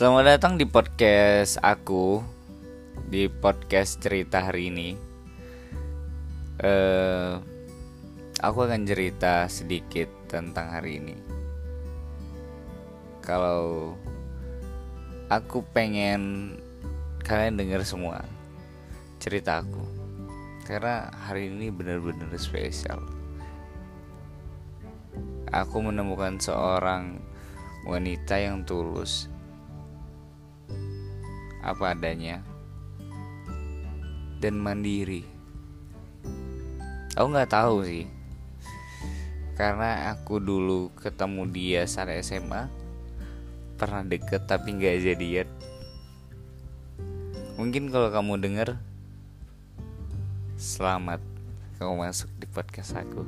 Selamat datang di podcast aku Di podcast cerita hari ini. Eh Aku akan cerita sedikit tentang hari ini. Kalau Aku pengen Kalian dengar semua Cerita aku. Karena hari ini benar-benar spesial. Aku menemukan seorang wanita yang tulus apa adanya dan mandiri. Aku nggak tahu sih, karena aku dulu ketemu dia saat SMA, pernah deket tapi nggak jadian. Mungkin kalau kamu denger, selamat kamu masuk di podcast aku.